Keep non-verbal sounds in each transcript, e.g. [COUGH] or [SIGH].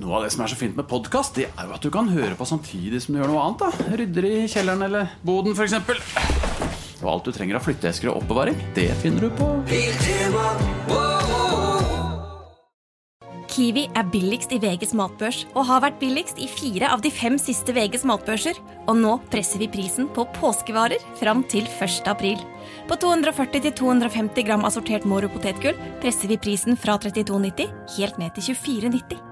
Noe av det som er så fint med podkast, det er jo at du kan høre på samtidig som du gjør noe annet. da Rydder i kjelleren eller boden, f.eks. Og alt du trenger av flytteesker og oppbevaring, det finner du på Kiwi er billigst i VGs matbørs og har vært billigst i fire av de fem siste VGs matbørser. Og nå presser vi prisen på påskevarer fram til 1. april. På 240-250 gram assortert Moro potetgull presser vi prisen fra 32,90 helt ned til 24,90.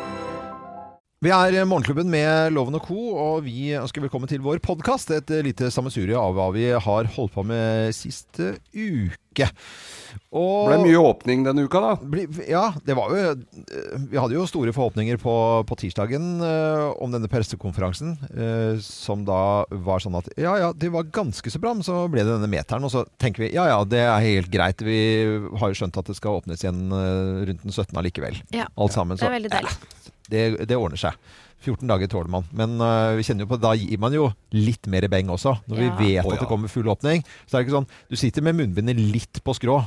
Vi er Morgenklubben med Loven og Co., og vi ønsker velkommen til vår podkast. Et lite sammensurie av hva vi har holdt på med siste uke. Og Det ble mye åpning denne uka, da. bli- Ja, det var jo Vi hadde jo store forhåpninger på, på tirsdagen eh, om denne pressekonferansen, eh, som da var sånn at ja ja, det var ganske så bra, men så ble det denne meteren, og så tenker vi ja ja, det er helt greit. Vi har jo skjønt at det skal åpnes igjen eh, rundt den 17. allikevel. Ja, Alt sammen. det er veldig deilig. Det, det ordner seg. 14 dager tåler man. Men uh, vi kjenner jo på, da gir man jo litt mer beng også. Når Ja. vi vet Å, at det kommer full åpning. Så er det ikke sånn Du sitter med munnbindet litt på skrå.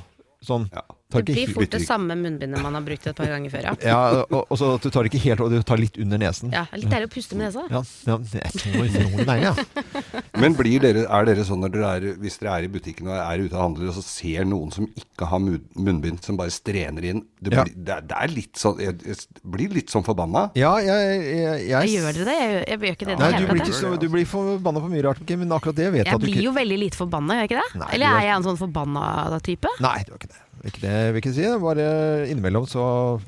Sånn. Ja. Tar Det blir fort det samme munnbindet man har brukt et par ganger før, ja. [LAUGHS] ja, og, og så at du tar ikke helt og du tar litt under nesen. ja. Litt deilig å puste med nesa. Ja, ja, jeg tror det er deilig, ja. [LAUGHS] Men blir dere, er dere sånn når dere er, hvis dere er i butikken og er ute og handler, og så ser noen som ikke har munnbind, som bare strener inn Det Ja. blir, det, er- det er litt sånn Jeg, jeg blir litt sånn forbanna. Ja, jeg, jeg, jeg, Gjør dere det? Jeg, gjør- jeg gjør ikke det Nei, du blir, ikke så, du blir forbanna på mye rart, men akkurat det vet jeg Jeg at du blir jo veldig lite forbanna, gjør jeg ikke det? Nei, Eller er- er jeg en sånn forbanna type? Nei, du er ikke det. Ikke det vil jeg ikke si. Bare innimellom så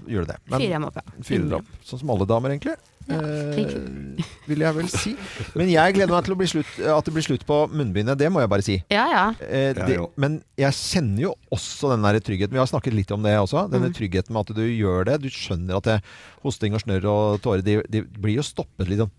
gjør du det. Men- Fyrer dem opp, ja. Fyrer dere opp. Sånn som alle damer, egentlig. Ja, eh, [LAUGHS] vil jeg vel si. Men jeg gleder meg til å bli slutt, at det blir slutt på munnbindet. Det må jeg bare si. Ja, ja. Eh, det, men jeg kjenner jo også den der tryggheten. Vi har snakket litt om det også. Mm. Denne tryggheten med at du gjør det. Du skjønner at det, hosting og snørr og tårer de, de blir jo stoppet litt sånn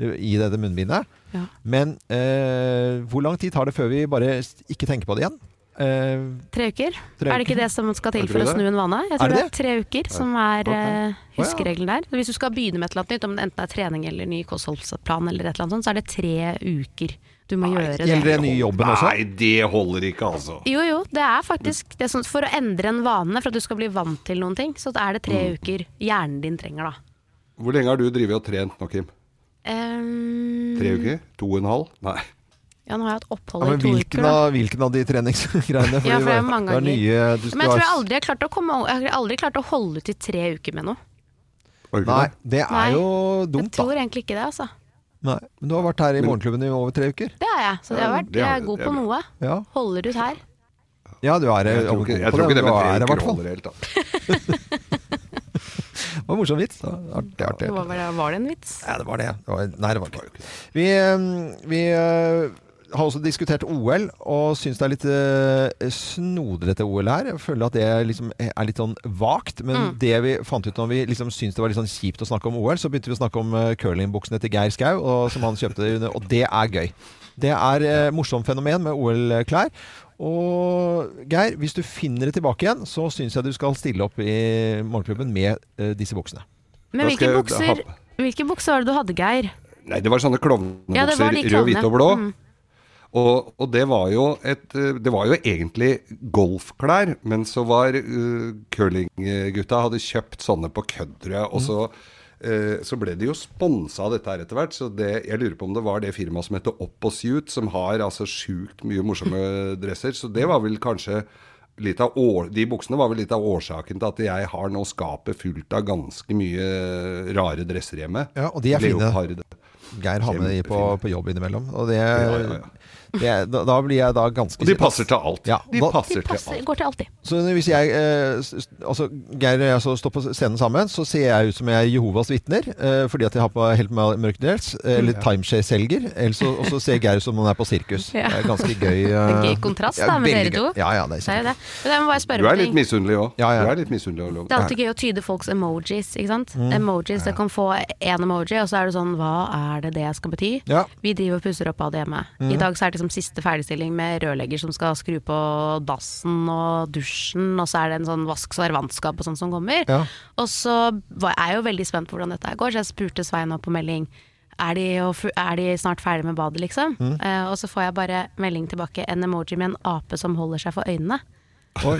i dette munnbindet. Ja. Men eh, hvor lang tid tar det før vi bare ikke tenker på det igjen? Eh, Tre uker. Tre Er det ikke det som skal til for å snu en vane? Jeg Er tror det det er tre uker som er Ok. eh, huskeregelen der. Så hvis du skal begynne med et eller annet nytt, om det enten er trening eller ny kostholdsplan eller et eller annet sånt, så er det tre uker du må gjøre det. gjelder det nye jobben også? Nei, det holder ikke, altså. Jo, jo, det er faktisk det som, For å endre en vane, for at du skal bli vant til noen ting, så er det tre uker hjernen din trenger, da. Hvor lenge har du drevet og trent nå, Kim? Um, Tre uker? To og en halv? Nei. Ja, nå har jeg hatt ja, opphold i to hvilken, uker, da. av, hvilken av de treningsgreiene? Ja, for det er mange det er ganger. nye, du skal Men jeg tror jeg aldri har klart å komme Jeg har aldri klart å holde ut i tre uker med noe. Nei, det? er Nei, jo dumt, da. Jeg tror egentlig ikke det, altså. Nei, men du har vært her i Morgenklubben i over tre uker. Det har jeg. Så det har vært, jeg er god på noe. Ja, Holder ut her. ja du er Jeg tror ikke, jeg tror ikke det men med tre uker holder helt, da. [LAUGHS] Det var en morsom vits. Artig, artig. Var, var, det, var det en vits? Ja, det var det. det var, nei, det var ikke. Vi, eh, vi eh, har også diskutert OL, og syns det er litt uh, snodrete OL her. Jeg føler at det liksom er litt sånn vagt. Men Mm. det vi fant ut når vi liksom syntes det var litt sånn kjipt å snakke om OL, så begynte vi å snakke om uh, curlingbuksene til Geir Skau, og, som han kjøpte, under- og det er gøy. Det er uh, morsomt fenomen med OL-klær. Og Geir, hvis du finner det tilbake igjen, så syns jeg du skal stille opp i Morgenklubben med uh, disse buksene. Men hvilke bukser, hvilke bukser var det du hadde, Geir? Nei, det var sånne Ja, det klovnebukser, Ja, rød, hvit og blå. Mm. Og, og det var jo et eh, Det var jo egentlig golfklær, men så var uh, curlinggutta hadde kjøpt sånne på kødd. Og så, uh, så ble de jo sponsa av dette her etter hvert. Så det, jeg lurer på om det var det firmaet som heter Opposuit, som har altså sjukt mye morsomme dresser. Så det var vel kanskje litt av år, De buksene var vel litt av årsaken til at jeg har nå skapet fullt av ganske mye rare dresser hjemme. Ja, og de er fine. Geir har med de på, på jobb innimellom. Og det, Ja, ja, ja. Det da, da blir jeg da ganske Og de passer til alt. Ja, de da- passer De passer, til alt. går til alltid. Så hvis jeg eh, Altså, Geir og jeg så står på scenen sammen, så ser jeg ut som jeg er Jehovas vitner. Eh, fordi at jeg har på helt mør- mørk dress. eh, Eller timeshare-selger. eller Og så ser Geir ut som han er på sirkus. Ja. Det er ganske gøy. eh, Det er gøy kontrast da, med dere to. Ja, ja, det er Det er jo det. Men jeg må bare Du er litt misunnelig òg. Ja, ja. Er. Det er alltid gøy å tyde folks emojis, ikke sant? Mm. Emojis, det kan få én emoji, og så er det sånn Hva er det det skal bety? Ja. Vi driver og pusser opp av det hjemme. I dag så er det liksom siste ferdigstilling med rørlegger som skal skru på dassen og dusjen, og så er det en sånn vask og servantskap og sånn som kommer. Ja. Og så var, er jeg jo veldig spent på hvordan dette går, så jeg spurte Svein opp på melding er de, er de snart ferdig med badet, liksom? Mm. Uh, og så får jeg bare melding tilbake, en emoji med en ape som holder seg for øynene. Oi.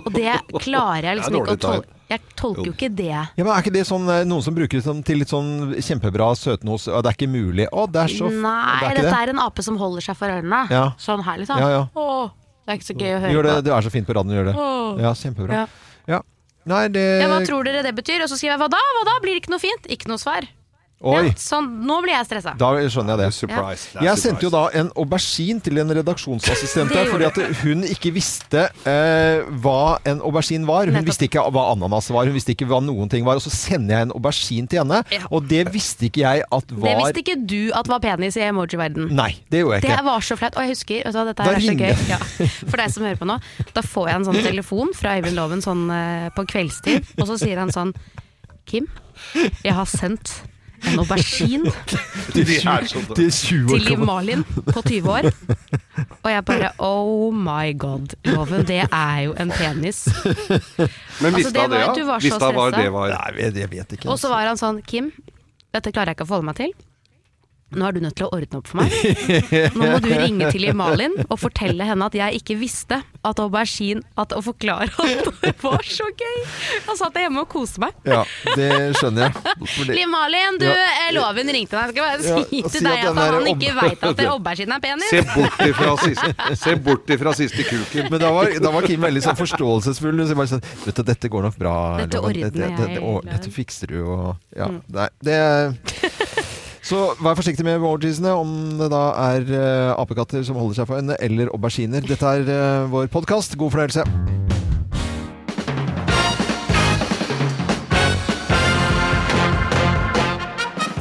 Og det klarer jeg liksom ikke å tolke. Jeg tolker jo ikke det. Ja, men Er ikke det sånn eh, noen som bruker det som til litt sånn kjempebra søtnos? og Det er ikke mulig. Å, det er så Nei, det er dette det. er en ape som holder seg for ørene. Ja. Sånn her, liksom. Ja, ja. Åh, det er ikke så gøy å høre Gjør det, på. det er så fint på radioen å gjøre det. Åh. Ja, kjempebra. Ja. Ja. Nei, det Ja, hva tror dere det betyr? Og så skriver jeg hva da? Hva da? Blir det ikke noe fint? Ikke noe svar. Oi, Ja, sånn, nå blir jeg stressa. da skjønner jeg det. Surprise. Det er Jeg sendte jo da en aubergine til en redaksjonsassistent her, fordi at hun ikke visste eh, hva en aubergine var. Hun Nettopp. visste ikke hva ananas var, hun visste ikke hva noen ting var. Og så sender jeg en aubergine til henne, Ja. og det visste ikke jeg at var Det visste ikke du at var penis i emoji-verden. Nei, det gjorde jeg ikke. Det var så flaut. Og jeg husker, vet du hva, dette er så gøy. Ja. For deg som hører på nå. Da får jeg en sånn telefon fra Øyvind Loven sånn eh, på kveldstid, og så sier han sånn Kim, jeg har sendt en aubergine [LAUGHS] Til De 20, så- til til Liv. Malin på 20 år. Og jeg bare oh my god, Loven, det er jo en penis. Men Altså, visste det han det, ja? Visste han hva det var? Nei, jeg, jeg vet ikke. Og så var han sånn Kim, dette klarer jeg ikke å forholde meg til. Nå er du nødt til å ordne opp for meg. Nå må du ringe til Malin og fortelle henne at jeg ikke visste at aubergine at, Å forklare at det var så gøy! Han satt hjemme og koste meg. Ja, det skjønner jeg. Fordi... Malin, du, Ja. eh, Loven ringte deg. Jeg skal bare si Ja, til si deg at at han ikke ob- veit at [LAUGHS] aubergine er penis. Se bort ifra siste, se bort ifra siste kuken. Men da var, da var Kim veldig sånn forståelsesfull. Så bare sånn, vet du, dette går nok bra. Dette ordner jeg. dette, dette, dette, å, dette fikser du. Og, ja, Mm. nei, det så vær forsiktig med emojisene, om det da er eh, apekatter som holder seg for øynene, eller auberginer. Dette er eh, vår podkast. God fornøyelse.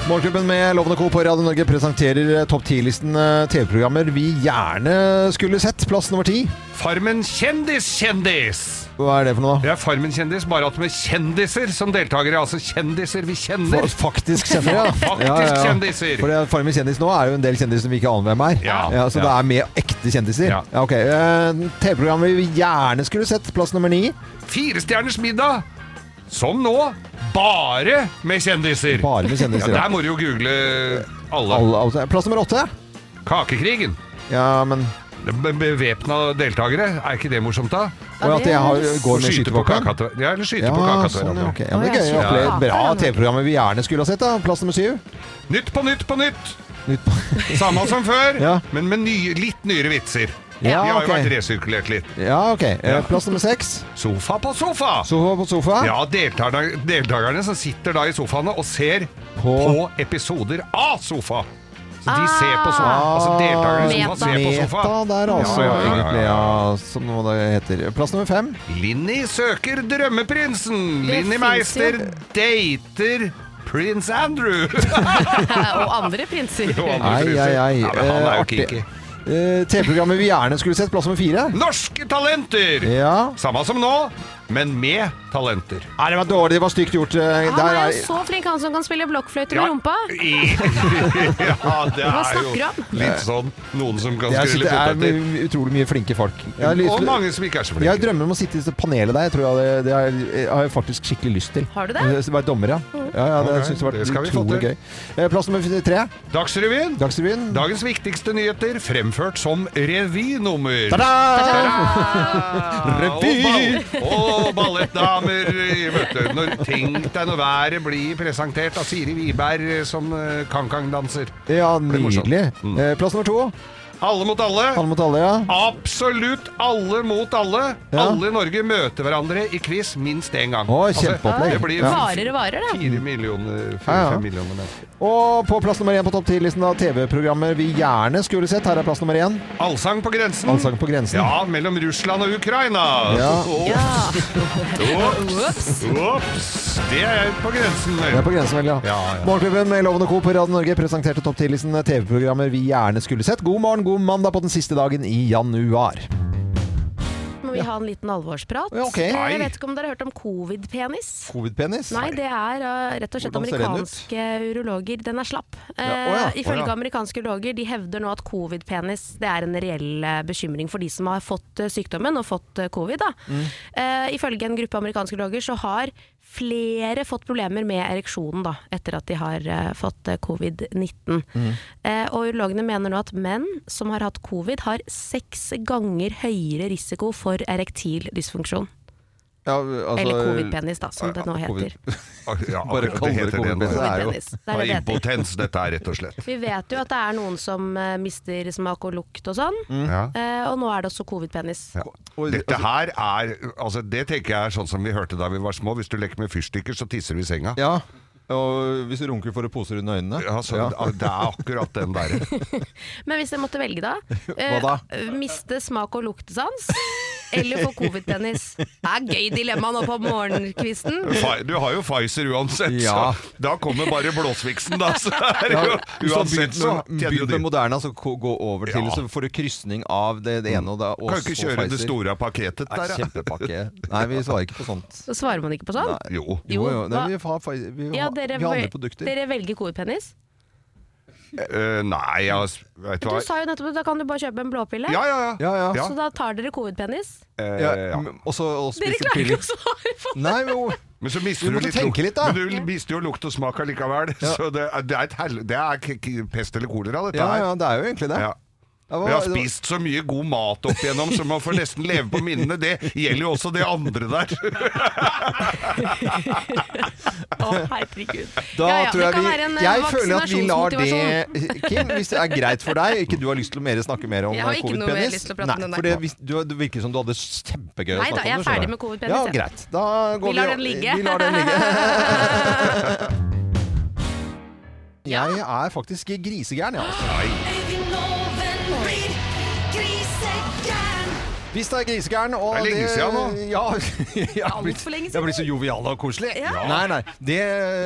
Morgenklubben med Lovende Co. på Radio Norge presenterer eh, topp 10-listen eh, TV-programmer vi gjerne skulle sett. Plass nummer ti. Farmen kjendis-kjendis! Hva er det for noe? Det er Farmen kjendis, bare at med kjendiser som deltakere. Altså kjendiser vi kjenner. kjenner. Faktisk kjenner, ja. [LAUGHS] Faktisk kjendiser. For det er Farmen kjendis nå er jo en del kjendiser som vi ikke aner hvem er. Ja. så Ja. det er med ekte kjendiser. Ja. ok. Eh, TV-programmer vi gjerne skulle sett. Plass nummer ni. Firestjerners middag, som nå, bare med kjendiser. Bare med Ja, kjendiser. der må du jo google alle. Alle- alle- plass nummer åtte. Kakekrigen. Ja, men Be- Bevæpna deltakere, er ikke det morsomt da? Og at jeg har, går med skytevåpen? Ja, eller skyte Ja, på kaka til sånn, ja, ja, men det er ja, gøy. bra. TV-programmer vi gjerne skulle ha sett. da Plass nummer syv. Nytt på nytt på nytt! Nytt på Samme som før, [LAUGHS] Ja. men med nye, litt nyere vitser. Ja, Vi har jo ok. vært resirkulert litt. Ja, ok. Eh, Plass nummer seks. Sofa på sofa! Sofa på sofa. Ja, deltakerne, deltakerne som sitter da i sofaene og ser På- på, episoder av sofa. Så de ser på sofa. Altså deltakerne i sofa ser på sofa. Ah, Meta der, altså. Ja, ja, ja, ja, Egentlig, ja. Som noe det heter. Plass nummer fem. Linni søker drømmeprinsen. Det Linni finnes Meister dater prins Andrew. [LAUGHS] Og andre prinser. [LAUGHS] Og andre Ai, prinser. ai, ai. Ja, men han er Eh, jo artig. kinky. Eh, TV-programmet vi gjerne skulle sett. Plass nummer fire. Norske talenter! Ja. Samme som nå, men med talenter. Nei, det var dårlig. Det var stygt gjort. Eh, Han Der er er jo så flink, han som kan spille blokkfløyte med Ja. rumpa. [LAUGHS] Ja, det Hva er snakker du jo om? litt sånn noen som kan skrive skrulle er poteter. med utrolig mye flinke folk. Jeg, har lyst Og til- mange som ikke er så jeg flinke. drømmer om å sitte i det panelet der. Jeg tror jeg det, det er, jeg har jeg faktisk skikkelig lyst til. Har du det? Være dommer, ja. ja, ja det Ok, synes jeg det har skal vært få utrolig til. gøy. Eh, Plass nummer tre. Dagsrevyen. Dagsrevyen. Dagens viktigste nyheter fremført som revynummer. Ta-da! [LAUGHS] Revy! Og, ball, og ballettdamer. i møte. Når, tenk deg når været blir presentert av Siri Wiberg som kan-kang-danser Ja, nydelig. Mm. Eh, Plass nummer to. Alle mot alle. Alle mot alle, ja. Absolutt alle mot alle. Ja. Alle i Norge møter hverandre i quiz minst én gang. Å, kjempeopplegg. det blir Ja. Varer og varer, da. fire millioner, Ja, ja. millioner mennesker. Og på plass nummer én på topp ti-listen av TV-programmer vi gjerne skulle sett. Her er plass nummer én. Allsang på grensen. Allsang på grensen. Ja, mellom Russland og Ukraina. Ja. Ops. Ops. Det er på grensen. Det er på grensen, vel, ja. Ja, ja. Morgenklubben med Lovende Co. på Radio Norge presenterte topp ti-listen TV-programmer vi gjerne skulle sett. God morgen, god mandag på den siste dagen i januar. Må vi ha en liten alvorsprat? Ja, ok. Eh, Jeg vet ikke om dere har hørt om covid-penis? Covid-penis? Nei, det er uh, rett og slett Hvordan ser den ut? amerikanske urologer. Den er slapp. Eh, Ja, å ja, å ifølge ja. amerikanske urologer de hevder nå at covid-penis det er en reell eh, bekymring for de som har fått eh, sykdommen og fått eh, covid. Da. Mm. Eh, ifølge en gruppe amerikanske urologer så har flere fått problemer med ereksjonen da, etter at de har uh, fått eh, covid-19. Eh, og urologene mener nå at menn som har hatt covid, har seks ganger høyere risiko for erektil dysfunksjon. Ja, altså- Eller covid-penis, da, som det nå heter. [LAUGHS] Ja, Bare kaller kall det heter det covid-penis. Det er jo- er. Impotens, dette er rett og slett. Vi vet jo at det er noen som eh, mister smak og lukt og sånn, mm. eh, og nå er det også covid-penis. Ja. Dette her er altså Det tenker jeg er sånn som vi hørte da vi var små. Hvis du leker med fyrstikker, så tisser du i senga. Ja, og hvis du runker får du poser under øynene. Ja, så Det er akkurat den derre. [LAUGHS] Men hvis jeg måtte velge da, eh, Hva da? miste smak og luktesans eller få covid-penis? Det er gøy dilemma nå på morgenkvisten. Du har jo Pfizer uansett, Ja. så da kommer bare blåsviksen, da. Så er det jo, hvis du har uansett så med, tjener jo begynt med. Moderna, så gå over til, Ja. så får du krysning av det, det ene og det og Kan ikke kjøre det store pakketet der, ja. Kjempepakke. Nei, vi svarer ikke på sånt. Så svarer man ikke på sånt? Nei. Jo. Jo, jo. Nei, vi har, Pfizer- vi har, Ja, dere, vi har andre produkter. dere velger covid-penis? Eh, nei, jeg vet du Du sa jo nettopp at da kan du bare kjøpe en blåpille. Ja, ja, ja. Ja, ja. Så da tar dere covid-penis? Uh, Ja, ja. Og så og Dere klarer ikke piller. å svare på det! Nei, jo. Men så mister Du du, måtte litt tenke litt, da. Men du mister jo lukt og smak allikevel. Ja. [LAUGHS] Så det, er- det er et hel... Det er k k pest eller kolera, dette Ja, her. ja, det er jo egentlig det. Ja. Ja, Vi har spist så mye god mat opp igjennom, så man får nesten leve på minnene. Det gjelder jo også det andre der. Å, herregud. Da Ja, ja, tror jeg vi en, eh, Jeg føler at vi lar det vaksinasjonsmotivasjon. Kim, hvis det er greit for deg, ikke du har lyst til å mer snakke mer om covid-penis. å for det, du, det virker som du hadde kjempegøy å Nei da, snakke jeg om er det. skjønner ferdig jeg. med covid-penis, Ja, greit. Da går Vi lar den ligge. Vi lar den ligge. [LAUGHS] Jeg er faktisk grisegæren, jeg. Altså. Hvis det er grisegæren og Det er lenge siden nå. [LAUGHS] Ja, [LAUGHS] jeg har Alt blitt, for lenge jeg har blitt så jovial og koselig. Ja. Nei, nei. Det,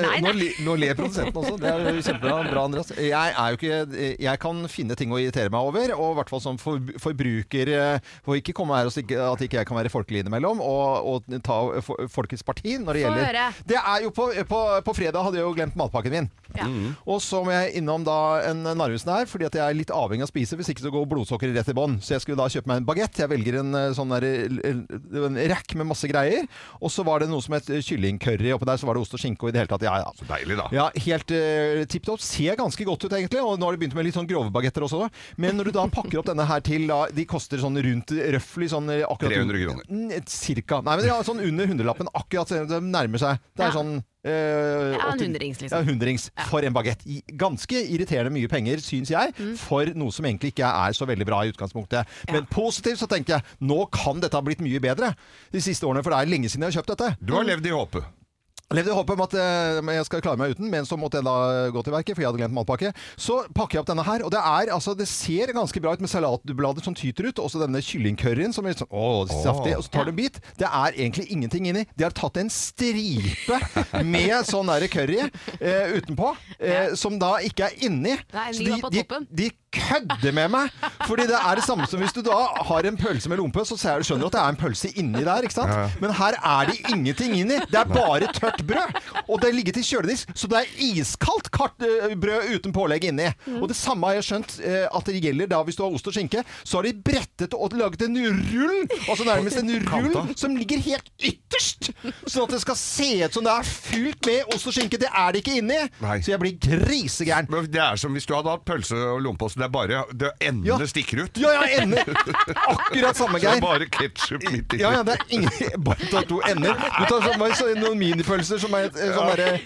Nei, Nå, nei. li- nå ler produsenten også. Det er jo kjempebra, bra, Andreas. Jeg er jo ikke Jeg kan finne ting å irritere meg over, og i hvert fall som for, forbruker eh, Får ikke komme her og si at ikke jeg kan være folkelig innimellom, og, og ta for, folkets parti når det Få gjelder høre. Det er jo på, på, på fredag hadde jeg jo glemt matpakken min. Ja. Og så må jeg innom da en Narvesen her, fordi at jeg er litt avhengig av å spise. Hvis ikke så går blodsukkeret rett i bånn. Så jeg skulle da kjøpe meg en bagett. Jeg velger en eh, sånn der, en rack med masse greier. Og så var det noe som het kyllingcurry oppi der. Så var det ost og skinke og i det hele tatt. Ja, ja. Så deilig, da. Ja, helt uh, tipp topp. Ser ganske godt ut, egentlig. Og nå har de begynt med litt sånn grove bagetter også. Men når du da pakker opp denne her til da, De koster sånn rundt røftlig sånn eh, akkurat 300 kroner. Cirka. Nei, men ja, sånn under hundrelappen. Akkurat det nærmer seg. Det er Ja. sånn eh, Ja, en hundrings, liksom. Ja, hundrings for en bagett. Ganske irriterende mye penger, syns jeg, Mm. for noe som egentlig ikke er så veldig bra i utgangspunktet. Men positivt så tenker jeg nå kan dette ha blitt mye bedre de siste årene, for det er lenge siden jeg har kjøpt dette. Du har levd i håpet. Levde i håp om at eh, jeg skal klare meg uten, men så måtte jeg da gå til verket, for jeg hadde glemt matpakke. Så pakker jeg opp denne her, og det er altså Det ser ganske bra ut med salatblader som tyter ut. Også denne kyllingcurryen som er sånn Å, saftig. Og så tar du en bit. Det er egentlig ingenting inni. De har tatt en stripe med sånn derre curry eh, utenpå, eh, som da ikke er inni. Nei, Så ligger de, på de, de kødder med meg! Fordi det er det samme som hvis du da har en pølse med lompe, så skjønner du at det er en pølse inni der, ikke sant? Men her er det ingenting inni. Det er bare tørt brød. Og det ligger til kjøledisk, så det er iskaldt kart, eh, brød uten pålegg inni. Mm. Og det samme har jeg skjønt eh, at det gjelder da hvis du har ost og skinke. Så har de brettet og laget en rull, altså nærmest en rull, som ligger helt ytterst! Sånn at det skal se ut som det er fylt med ost og skinke. Det er det ikke inni! Nei. Så jeg blir grisegæren. Det er som hvis du hadde hatt pølse og lompeost. Er bare det Endene Ja. stikker ut. Ja, ja, ender! Akkurat samme, Så Geir. bare ketsjup midt i. Ja, ja, det er ingen Bare ta to ender. Du tar sånn, bare så, noen minipølser som er eh, sånn derre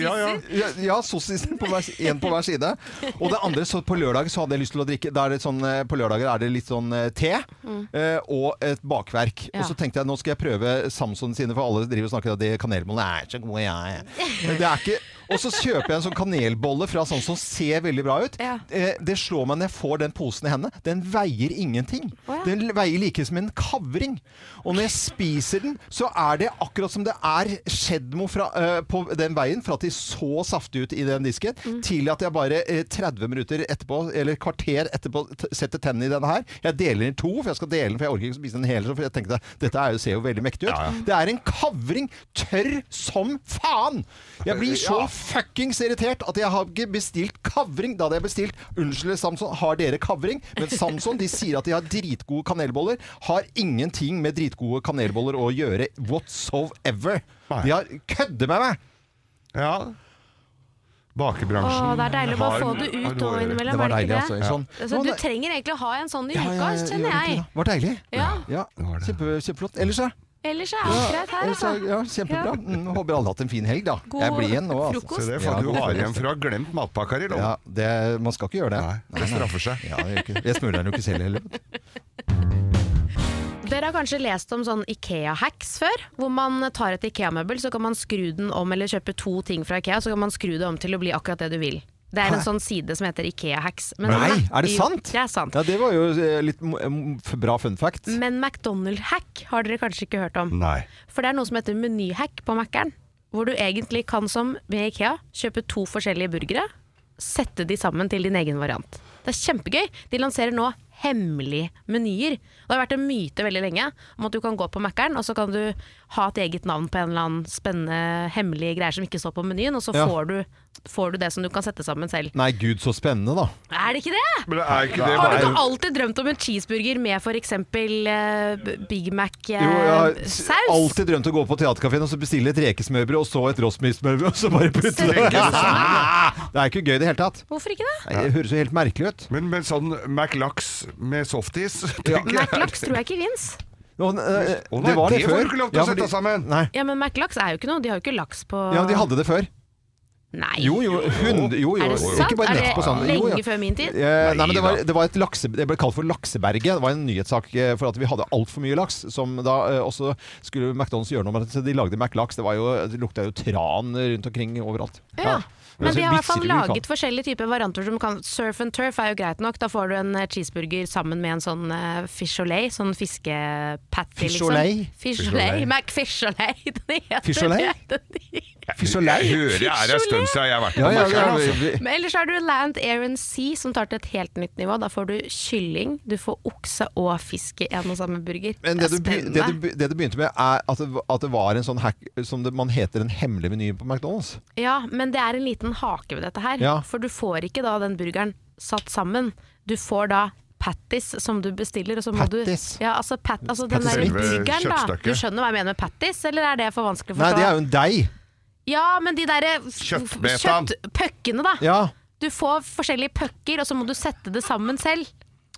Ja, ja. Ja, ja sossiser på hver, en på hver side. Og det andre, så på lørdag så hadde jeg lyst til å drikke Da er det sånn, eh, På lørdager er det litt sånn eh, te eh, og et bakverk. Ja. Og så tenkte jeg nå skal jeg prøve Samson sine, for alle driver og snakker om at de kanelbollene er så gode, ja, ja. Men det er ikke Og så kjøper jeg en sånn kanelbolle fra sånn som ser veldig bra ut. Ja. Eh, det slår meg når jeg får den posen i hendene. Den veier ingenting. Oh, ja. Den veier like som en kavring. Og når jeg spiser den, så er det akkurat som det er skjedd noe fra, øh, på den veien, fra at de så saftig ut i den disken, Mm. til at jeg bare øh, 30 minutter etterpå, eller kvarter etterpå, t setter tennene i denne her. Jeg deler den i to, for jeg skal dele den, for jeg orker ikke spise den hele. For jeg tenkte dette er jo, ser jo veldig mektig ut. Ja, ja. Det er en kavring, tørr som faen! Jeg blir så Ja. Fuckings irritert at jeg har ikke bestilt kavring. Da hadde jeg bestilt Unnskyld, Samson, har dere kavring? Men Samson de sier at de har dritgode kanelboller. Har ingenting med dritgode kanelboller å gjøre whatsoever. De har kødder med meg! Ja. Bakebransjen Åh, det er deilig å bare få det ut og innimellom. Det var deilig, altså. Sånn. Ja. Altså, du trenger egentlig å ha en sånn i Ja, uka, ja, ja, kjenner jeg. det. Var deilig. Ja. Kjempe, kjempeflott. Ellers, ja? Ellers er alt greit her, altså. ja, kjempebra. Mm, håper alle har hatt en fin helg, da. God jeg blir igjen nå, altså. frokost. Se det, Ja, du har igjen for å ha glemt matpakka di, Lov. Ja, det, man skal ikke gjøre det. Nei, det straffer seg. Ja, gjør. Jeg smører den jo ikke selv heller. Dere har kanskje lest om sånn Ikea-hacks før? Hvor man tar et Ikea-møbel, så kan man skru den om, eller kjøpe to ting fra Ikea, så kan man skru det om til å bli akkurat det du vil. Det er en Hæ? sånn side som heter Ikea-hacks. Men- Nei, er det Jo, sant? Det er sant. Ja, det var jo eh, litt f- bra fun fact. Men McDonald-hack har dere kanskje ikke hørt om. Nei. For det er noe som heter menyhack på Mækkern. Hvor du egentlig kan som med Ikea kjøpe to forskjellige burgere, sette de sammen til din egen variant. Det er kjempegøy. De lanserer nå hemmelige menyer. Det har vært en myte veldig lenge om at du kan gå på Mækkern, og så kan du ha et eget navn på en eller annen spennende hemmelige greier som ikke står på menyen, og så Ja. får, du, får du det som du kan sette sammen selv. Nei, gud, så spennende, da. Er det ikke det? Men er ikke det Har du ikke alltid drømt om en cheeseburger med f.eks. Uh, Big Mac saus? Jo, jeg har alltid drømt å gå på teaterkafeen og så bestille et rekesmørbrød og så et rosmilsmørbrød, og så bare putte det det Det er ikke gøy i det hele tatt. Hvorfor ikke det? Det høres jo helt merkelig ut. Men med sånn McLax med softis ja. Mac-laks tror jeg ikke fins. Nå, eh, Å nei, det var det, det før. får du ikke lov til å fordi- sette sammen. Nei. Ja, men Mac-laks er jo ikke noe. De har jo ikke laks på Ja, de hadde det før. Nei. Jo, jo. Hund, jo, jo. Er det sant? Ikke bare Er nett det på sånn. Jo, lenge ja. før min tid? Eh, nei, men det var, det var et lakse, det ble kalt for Lakseberget. Det var en nyhetssak eh, for at vi hadde altfor mye laks. Som da eh, også skulle McDonald's gjøre noe med det. Så de lagde McLaks. Det, var jo, det lukta jo tran rundt omkring overalt. Ja. Men Altså, de har i hvert fall laget forskjellige typer varianter som kan Surf and turf er jo greit nok. Da får du en eh, cheeseburger sammen med en sånn uh, fish olay, sånn fiskepatty, Fish liksom. olay? Fish Fish olay. olay. McFish olay. [LAUGHS] Den heter det. Den- så lei! Jeg hører det er en stund siden jeg har vært på Ja, ja, altså. Men ellers har du Land, Air and Sea, som tar til et helt nytt nivå. Da får du kylling, du får okse og fisk i en og samme burger. Men det det er du, det, du, det du begynte med, er at det, at det var en sånn hack som det, man heter en hemmelig meny på McDonald's. Ja, men det er en liten hake ved dette her. Ja. For du får ikke da den burgeren satt sammen. Du får da patties som du bestiller. Og så må Patties? Du, ja, altså, pat, altså den der burgeren, da. Du skjønner hva jeg mener med patties, eller er det for vanskelig å forstå? Nei, det er jo en deig. Ja, men de derre Kjøttbetaen. kjøttpuckene, da. Ja. Du får forskjellige pucker, og så må du sette det sammen selv.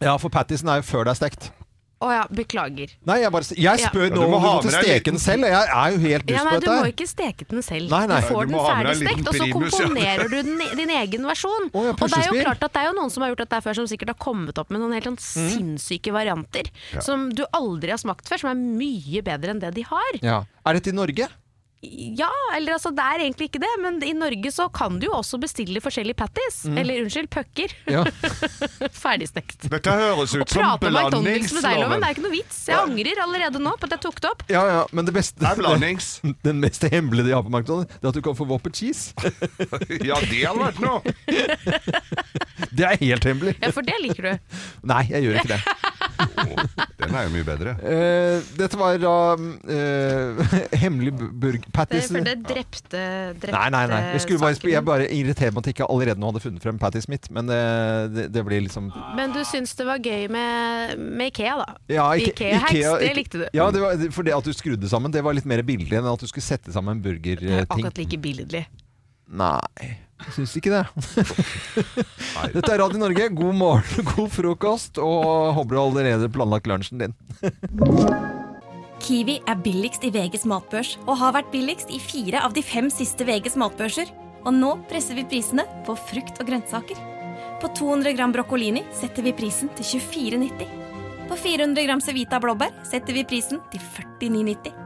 ja, for pattisen er jo før det er stekt. Å ja, beklager. Nei, jeg, bare, jeg spør Ja, nå om du må steke den selv, jeg er jo helt Ja, dust nei, på du må ikke steke den selv. Nei, nei. Du får Du den må ha med deg en ferdigstekt, liten og så primus, ja. komponerer du din, din egen versjon. Å, ja, og det er jo puslespill. klart at det er jo noen som har gjort dette før, som sikkert har kommet opp med noen helt sånn Mm. sinnssyke varianter. Som du aldri har smakt før, som er mye bedre enn det de har. Ja. Er dette i Norge? Ja, eller altså det er egentlig ikke det, men i Norge så kan du jo også bestille forskjellige patties. Eller unnskyld, pucker. Mm. Ja. [LAUGHS] Ferdigstekt. Dette høres ut som prate om McDonald's med deg, Loven, det er ikke noe vits. Jeg angrer allerede nå på at jeg tok det opp. ja, ja, men det beste Det er blandings. [LAUGHS] Den mest hemmelige de har på McDonald's, det er at du kan få Wopper cheese. [LAUGHS] Ja, det hadde vært noe. Det er helt hemmelig. Ja, for det liker du. Nei, jeg gjør ikke det. [LAUGHS] Den er jo mye bedre. Uh, dette var da uh, [LAUGHS] hemmelig burg... Det, Patties. for det drepte, drepte Nei, nei, nei. Jeg, skulle bare, jeg bare irriterer meg at jeg ikke allerede nå hadde funnet frem pattis mitt. Men eh, det, det blir liksom Men du syns det var gøy med, med Ikea, da? ja, Ikea-hacks, Ikea- det likte du. Ja, det var, for det at du skrudde sammen, det var litt mer billig enn at du skulle sette sammen burgerting. Akkurat like billedlig. Nei, syns ikke det. [LAUGHS] Dette er Radio Norge. God morgen, [LAUGHS] god frokost, og håper du allerede planlagt lunsjen din. [LAUGHS] Kiwi er billigst i VGs matbørs og har vært billigst i fire av de fem siste VGs matbørser. Og nå presser vi prisene på frukt og grønnsaker. På 200 gram broccolini setter vi prisen til 24,90. På 400 gram Cevita blåbær setter vi prisen til 49,90.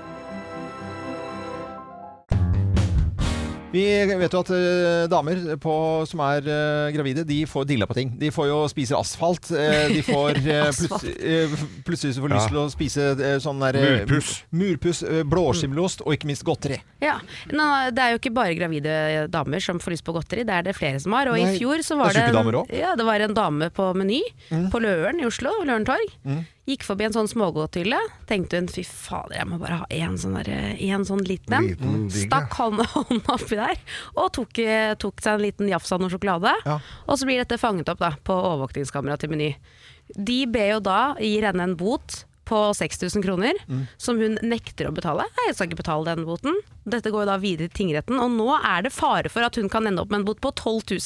Vi vet jo at eh, damer på, som er eh, gravide, de får dilla på ting. De får jo spise asfalt. eh, de [LAUGHS] får Asfalt. plutselig, så får lyst Ja. til å spise sånn der Murpuss. Murpuss, blåskimmelost og ikke minst godteri. Ja, Nå, Det er jo ikke bare gravide damer som får lyst på godteri, det er det flere som har. Og Nei, i fjor så var det, det, en, ja, det var en dame på Meny på Løren i Oslo, Løren torg. Mm. Gikk forbi en sånn smågodthylle. Tenkte hun fy fader, jeg må bare ha en sånn, der, en sånn liten en. Stakk hånda [LAUGHS] hånda oppi der og tok, eh, tok seg en liten jafs av noe sjokolade. Ja. Og så blir dette fanget opp da, på overvåkningskamera til Meny. De ber jo da, gir henne en bot på 6000 kroner, Mm. som hun nekter å betale. Nei, jeg skal ikke betale den boten. Dette går da videre til tingretten, og nå er det fare for at hun kan ende opp med en bot på 12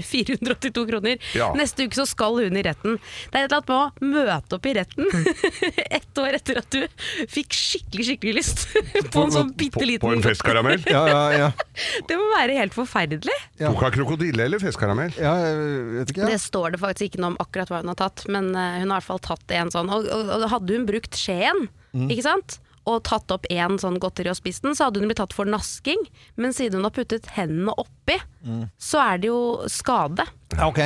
482 kroner. Ja. Neste uke så skal hun i retten. Det er et eller annet med å møte opp i retten [LAUGHS] ett år etter at du fikk skikkelig, skikkelig lyst [LAUGHS] på en sånn bitte liten på en festkaramell. Ja, ja, ja. [LAUGHS] Det må være helt forferdelig. Ja. Tok krokodille eller festkaramell? ja jeg vet ikke. Det står det faktisk ikke noe om akkurat hva hun har tatt, men eh, hun har i hvert fall tatt en sånn. Og, og, og hadde hun brukt skjeen, ikke sant? Og tatt opp en sånn godteri og spist den, så hadde hun blitt tatt for nasking. Men siden hun har puttet hendene oppi, så er det jo skade. Ja, ok.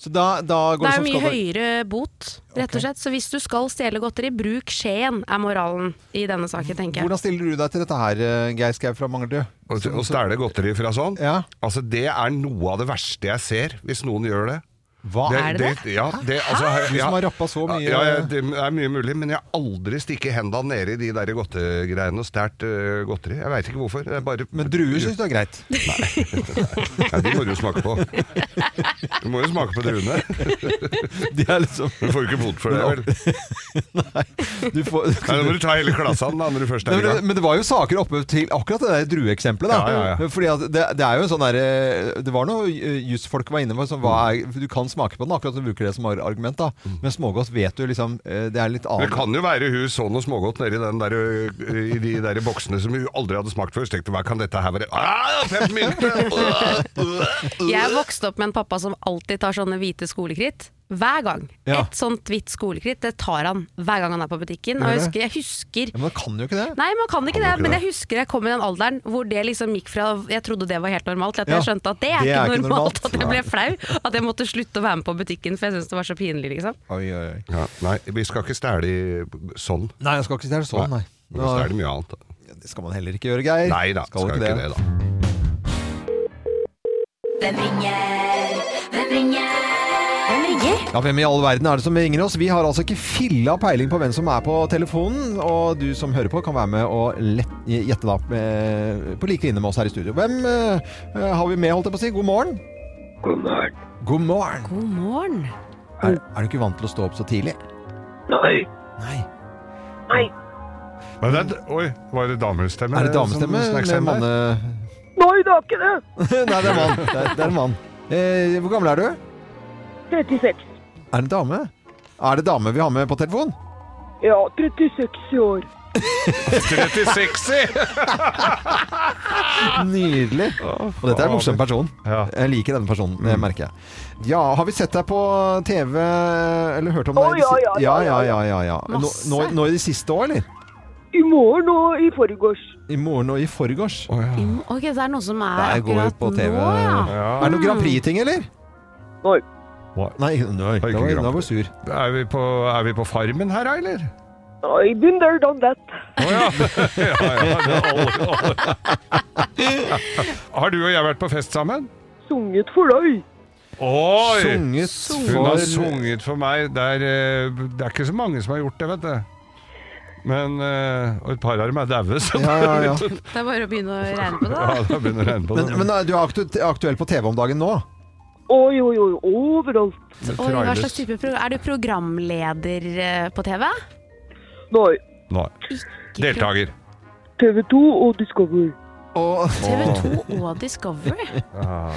Så da, da går Det det er jo mye skade. høyere bot, rett og slett. Så hvis du skal stjele godteri, bruk skjeen, er moralen i denne saken, tenker jeg. Hvordan stiller du deg til dette her, eh, Geir Skau fra Manglerud? Å stjele godteri fra sånn? Ja. Altså, det er noe av det verste jeg ser, hvis noen gjør det. Hva Er det Ja, det altså, Du som har rappa så mye ja, ja, det er mye mulig, men jeg har aldri stikket hendene nede i de der godtegreiene og stjålet uh, godteri. Jeg veit ikke hvorfor. Det er bare Men druer syns du er greit? Nei, [LAUGHS] de må du smake på. Du må jo smake på druene. [LAUGHS] De er liksom Du får jo ikke bot for det, vel? [LAUGHS] du får, Nei, Da må du ta hele klassene da, når du først er i men, gang. men det var jo saker oppe til akkurat det der drueeksempelet. Da. Ja, ja, ja. Fordi at det, det er jo en sånn derre Det var noe eh, jusfolk var inne på. Som, hva er, du kan smake på den, akkurat som du bruker det som argument. da Men smågodt vet du liksom eh, Det er litt annet. Det kan jo være hun så noe smågodt nedi den der, øh, i de der boksene som hun aldri hadde smakt før. Så tenkte hun, hva kan dette her være? Ah, peppermynte! Jeg vokste opp med en pappa som alltid tar sånne hvite skolekritt. Hver gang. Ja. Et sånt hvitt skolekritt, det tar han hver gang han er på butikken. Og jeg husker, jeg husker Ja, men man kan jo ikke det. Nei, man kan ikke Kan det, ikke men det? jeg husker jeg kom i den alderen hvor det liksom gikk fra Jeg trodde det var helt normalt, til at Ja, jeg skjønte at det er, det er ikke, ikke normalt, normalt. At jeg ble flau. At jeg måtte slutte å være med på butikken, for jeg syntes det var så pinlig, liksom. Oi, oi, oi. Ja, nei, vi skal ikke stjele sånn. Nei, jeg skal ikke stjele sånn, nei. Vi skal stjele mye annet. da. Ja, det skal man heller ikke gjøre, Geir. Nei da, skal, skal ikke det, da. Hvem ringer? Hvem ringer? Ja, Hvem i all verden er det som ringer oss? Vi har altså ikke filla peiling på hvem som er på telefonen. Og du som hører på, kan være med og lett, gjette da på like linje med oss her i studio. Hvem eh, har vi med, holdt jeg på å si? God morgen. God morgen. God morgen. God morgen. Er, er du ikke vant til å stå opp så tidlig? Nei. Nei. Nei. Men det, er- oi, var det damestemme? Er det damestemme med manne... Nei, det er ikke det. Nei, det er mann. Det er, det er en mann. Eh, hvor gammel er du? 36. Er det en dame? Er det dame vi har med på telefon? Ja, 36 år. [LAUGHS] 36 i! Nydelig. Og dette er en morsom person. Jeg liker denne personen, det merker jeg. Ja, har vi sett deg på TV, eller hørt om deg? Å, ja, ja, ja, ja, ja, ja, ja. Nå, nå, nå i det siste år, eller? I morgen og i forgårs. I morgen og i forgårs. Mm, Ok, det er noe som er akkurat på TV. nå, ja. Er det noe Grand Prix-ting, eller? Nei. Nei, nei, ikke da var Grand da var du sur. Er vi, på, er vi på Farmen her, eller? I've been there, done that. Å ja. [LAUGHS] ja, ja det er alle, alle. Har du og jeg vært på fest sammen? Sunget for deg. Oi! Sunget Hun har sunget for meg. Det er, eh, det er ikke så mange som har gjort det, vet du. Men eh, Og et par av dem er daue, så Ja, ja, ja. [LAUGHS] Det er bare å begynne å regne på det. Ja, det å regne på det. Men, men du er aktuell på TV om dagen nå? Oi, oi, oi, overalt. Oi, hva slags type pro Er du programleder eh, på TV? Nei. Nei. Deltaker. TV 2 og Discovery. Og TV2 og Discovery.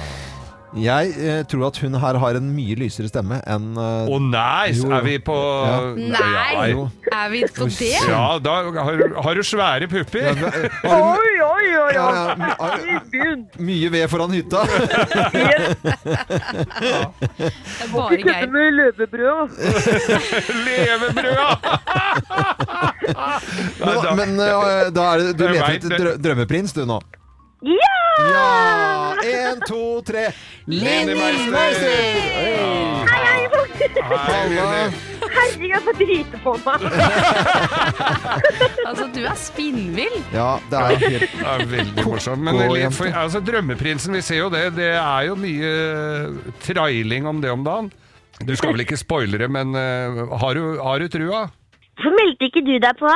[LAUGHS] jeg eh, tror at hun her har en mye lysere stemme enn eh, Å nice! Er vi på Ja. Nei! Ja, Er vi på det? Ja, da har, du- har du svære pupper. Har du Oi, oi, oi, oi. ja, men- mye ved foran hytta? [LAUGHS] Det er bare ikke kødde med levebrød. Levebrød! [LAUGHS] Men, men eh, da er det, du leter vet etter drømmeprins du nå? Ja! Ja! Én, to, tre. Lenny Meister! Meister! Hei, hei, folkens. Herregud, jeg får drite på meg. [LAUGHS] Altså, du er spinnvill. Ja, det er helt [LAUGHS] Det er veldig morsomt. Men Gå, for, altså, Drømmeprinsen, vi ser jo det. Det er jo mye trailing om det om dagen. Du skal vel ikke spoilere, men uh, har, du, har du trua? Hvorfor meldte ikke du deg på?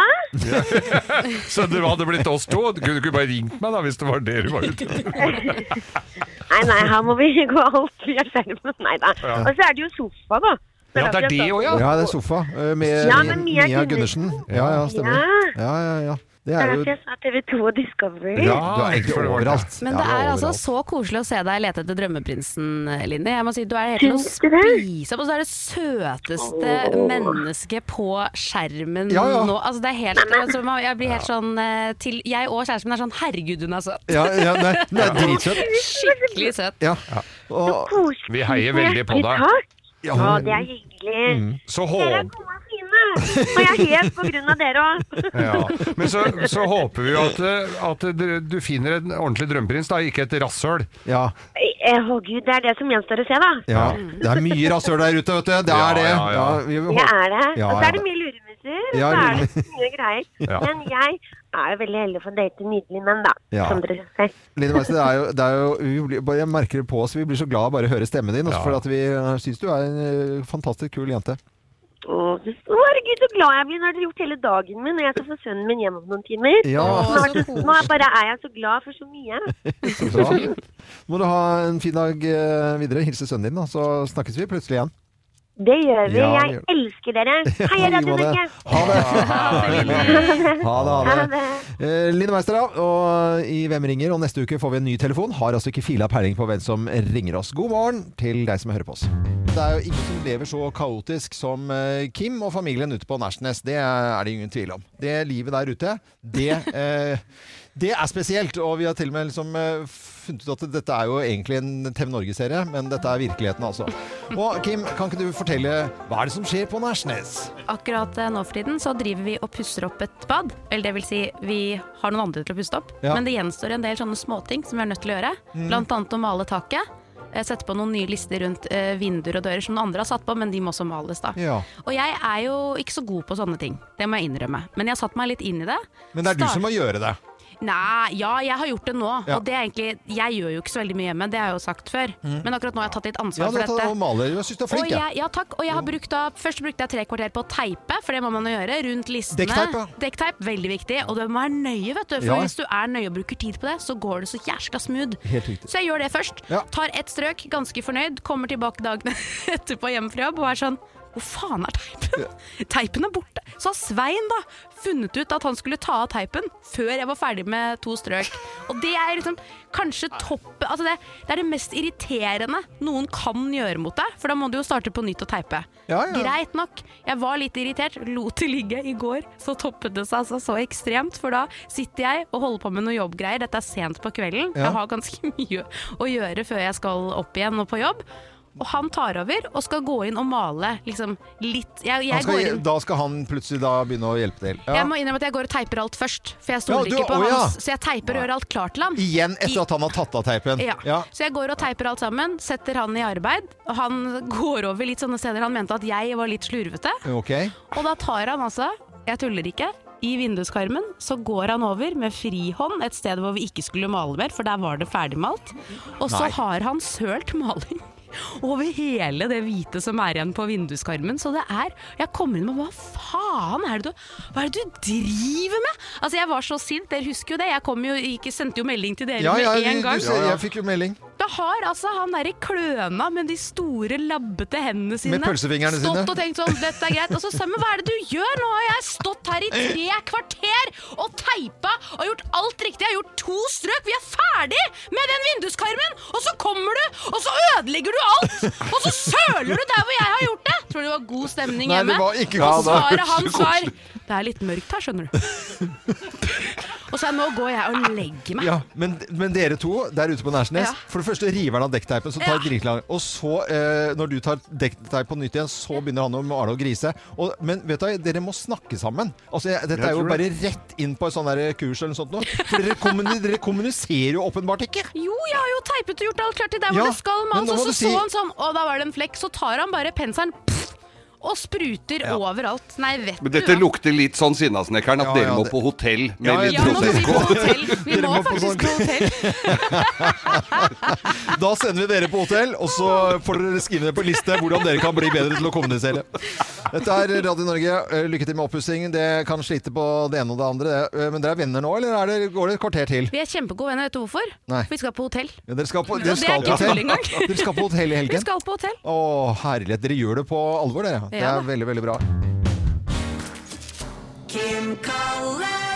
[LAUGHS] Så det hadde blitt oss to. Du kunne ikke bare ringt meg da, hvis det var det du var ute etter. Nei, nei, her må vi gå alt via skjermen. Nei da. Og så er det jo sofa, da. Ja, det er det òg, ja. Ja, det er sofa eh, med Ja, Mia Mia Gundersen. Ja, ja, stemmer. Ja. Ja, ja, ja. Det er jo derfor jeg sa TV2 og Discovery. Du er egentlig for det var det. overalt. Men det er altså så koselig å se deg lete etter drømmeprinsen, Linni. Jeg må si, Du er helt til å spise opp, og så er det søteste mennesket på skjermen Ja, ja. nå. Altså, det er helt, altså, jeg blir helt sånn eh, til, Jeg og kjæresten min er sånn Herregud, hun er søt. Ja, ja, nei, er [LAUGHS] dritsøt. Skikkelig søt. Ja. Og, Koselig. Vi heier veldig på deg. Ja, Å, det er hyggelig. Så Dere er gode og fine. Og jeg er helt på grunn av dere òg. [LAUGHS] ja. Men så, så håper vi jo at, eh, at du- finner en ordentlig drømmeprins, da, ikke et rasshøl. ja, Å gud, det er det som gjenstår å se, da. ja. Det er mye rasshøl der ute, vet du. Det er det. ja, ja. vi Det håper- er det. Og så er det mye luremusser. Og så er det mye greier. Ja. Men jeg er jo veldig heldig for å date nydelige menn, da. Ja. Som dere ser. Line Meister, det er jo, det er jo vi blir, Jeg merker det på oss. Vi blir så glad av bare å høre stemmen din. Også Ja. for at vi uh, syns du er en eh, fantastisk kul jente. Å, herregud, så glad jeg blir. Nå har dere gjort hele dagen min, og jeg skal få sønnen min hjem om noen timer. Ja, Nå, er det- nå er bare er jeg så glad for så mye. [LAUGHS] så bra. Må du ha en fin dag eh, videre. Hilse sønnen din, da, så snakkes vi plutselig igjen. Det gjør vi. Ja, Jeg gjør elsker dere. [LAUGHS] Hei, I like Radio. Norge. Ha det. Ha det. Ha Ha det. det. Eh, Line Meister, da. Og i Hvem ringer? Og neste uke får vi en ny telefon. Har altså ikke fila peiling på hvem som ringer oss. God morgen til deg som hører på oss. Det er jo ingen som lever så kaotisk som eh, Kim og familien ute på Nærsnes. Det er det ingen tvil om. Det livet der ute, det, eh, det er spesielt. Og vi har til og med liksom eh, funnet ut at dette er jo egentlig en TV Norge-serie, men dette er virkeligheten, altså. Og Kim, kan ikke du fortelle hva er det som skjer på Nærsnes? Akkurat eh, nå for tiden så driver vi og pusser opp et bad. Eller det vil si, vi har noen andre til å puste opp. Ja. Men det gjenstår en del sånne småting som vi er nødt til å gjøre. Blant annet å male taket. Eh, Sette på noen nye lister rundt eh, vinduer og dører som noen andre har satt på, men de må også males, da. Ja. Og jeg er jo ikke så god på sånne ting, det må jeg innrømme. Men jeg har satt meg litt inn i det. Men det er du som må gjøre det. Nei, ja, jeg har gjort det nå. Ja. Og det er egentlig Jeg gjør jo ikke så veldig mye hjemme, det har jeg jo sagt før. Men akkurat nå har jeg tatt litt ansvar for dette. og maler. Jeg syns du er flink, jeg. ja, takk. Og jeg har brukt da, først brukte jeg tre kvarter på å teipe, for det må man jo gjøre, rundt listene. Dekkteip, ja. Dekkteip, veldig viktig. Og du må være nøye, vet du. For hvis du er nøye og bruker tid på det, så går det så jæskla smooth. Så jeg gjør det først. Tar ett strøk, ganske fornøyd. Kommer tilbake dagene [LAUGHS] etterpå hjemme fra jobb og er sånn hvor faen er teipen? [LAUGHS] Teipen er borte. Så har Svein da funnet ut at han skulle ta av teipen før jeg var ferdig med to strøk. Og det er liksom kanskje topp altså det, det er det mest irriterende noen kan gjøre mot deg, for da må du jo starte på nytt og teipe. Ja, ja. Greit nok. Jeg var litt irritert, lot det ligge i går. Så toppet det seg altså så ekstremt, for da sitter jeg og holder på med noe jobbgreier. Dette er sent på kvelden. Ja. Jeg har ganske [LAUGHS] mye å gjøre før jeg skal opp igjen og på jobb. Og han tar over og skal gå inn og male liksom litt Jeg, jeg skal, da skal han plutselig da begynne å hjelpe til. Ja. jeg må innrømme at jeg går og teiper alt først, for jeg stoler ja, ikke på å, hans. Så jeg teiper og gjør alt klart til han. Igjen etter at han har tatt av teipen. Ja. Ja. Så jeg går og teiper alt sammen, setter han i arbeid. Og han går over litt sånne steder han mente at jeg var litt slurvete. Okay. Og da tar han altså, jeg tuller ikke, i vinduskarmen så går han over med frihånd et sted hvor vi ikke skulle male mer, for der var det ferdigmalt. Og så Nei. har han sølt maling over hele det hvite som er igjen på vinduskarmen. Så det er Jeg kom inn med hva faen er det du Hva er det du driver med?! Altså Jeg var så sint, dere husker jo det. Jeg kom jo, ikke, sendte jo melding til dere Ja, ja, en gang. Ja, jeg fikk jo melding. Da har altså han derre kløna med de store, labbete hendene sine pølsefingrene stått sine. og tenkt sånn Dette er greit. Og så sa jeg, hva er det du gjør? Nå har jeg stått her i tre kvarter og teipa og gjort alt riktig. Jeg har gjort to strøk. Vi er ferdig med den vinduskarmen! Og så kommer du, og så ødelegger du alt! Og så søler du der hvor jeg har gjort det! Tror du det var god stemning Nei, hjemme? det var ikke og god, svaret hans var Det er litt mørkt her, skjønner du. [LAUGHS] Og så nå går jeg og legger meg. Ja, men, men dere to der ute på Nærsnes Ja. For det første river han av dekkteipen, som tar dritlang. Og så, eh, når du tar dekkteip på nytt igjen, så begynner han å male og grise. Og, men vet du, dere må snakke sammen. Altså, jeg, dette Jeg er jo bare bare rett inn på et sånt der kurs eller noe sånt. Nå. For dere, kommuni- dere kommuniserer jo åpenbart ikke. Jo, jeg har jo teipet og gjort alt klart til der hvor Ja, det skal men Så, så, så si- så han sånn, og da var det en flekk. Så tar han bare penselen pff, og spruter overalt. Nei, vet Men du dette hva? lukter litt sånn Sinnasnekkeren, at Ja, dere ja, må det- på hotell med Ja, litt Ja, nå må vi på hotell. Vi Dere må må på faktisk på hotell. [LAUGHS] Da sender vi dere på hotell, og så får dere skrive ned på liste hvordan dere kan bli bedre til å kommunisere. Dette er Radio Norge. Eh, Lykke til med oppussingen. Det kan slite på det ene og det andre. Eh, Men dere er venner nå, eller er det, går det et kvarter til? Vi er kjempegode venner, vet du hvorfor? Nei. For vi skal på hotell. Ja, dere skal på, dere det er skal på ikke tull hotell. engang. Dere skal på hotell i Vi helgen? skal på hotell. Å, herlighet. Dere gjør det på alvor, dere. Det er veldig, veldig bra. Kim kaller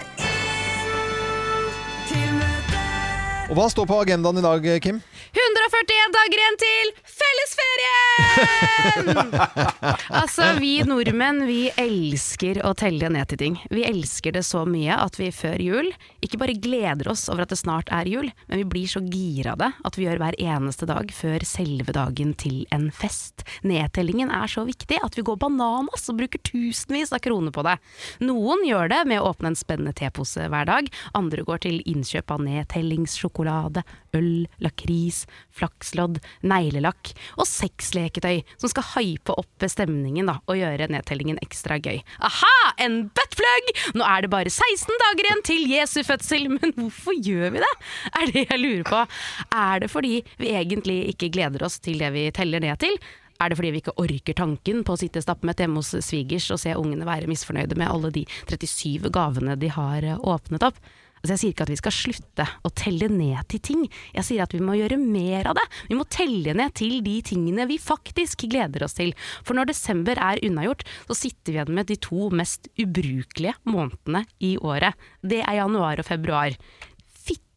Og hva står på agendaen i dag, Kim? 141 dager igjen til fellesferien! [LAUGHS] altså, vi nordmenn, vi elsker å telle ned til ting. Vi elsker det så mye at vi før jul ikke bare gleder oss over at det snart er jul, men vi blir så gira av det at vi gjør hver eneste dag før selve dagen til en fest. Nedtellingen er så viktig at vi går bananas og bruker tusenvis av kroner på det. Noen gjør det med å åpne en spennende tepose hver dag, andre går til innkjøp av nedtellingssjokolade, øl, lakris, flakslodd, neglelakk og sexleketøy som skal hype opp stemningen da, og gjøre nedtellingen ekstra gøy. Aha! En buttplug! Nå er det bare 16 dager igjen til Jesu fødsel, [LAUGHS] men hvorfor gjør vi det? Er det jeg lurer på. Er det fordi vi egentlig ikke gleder oss til det vi teller ned til? Er det fordi vi ikke orker tanken på å sitte stappmett hjemme hos svigers og se ungene være misfornøyde med alle de 37 gavene de har eh, åpnet opp? Altså jeg sier ikke at vi skal slutte å telle ned til ting, jeg sier at vi må gjøre mer av det. Vi må telle ned til de tingene vi faktisk gleder oss til. For når desember er unnagjort, så sitter vi igjen med de to mest ubrukelige månedene i året. Det er januar og februar.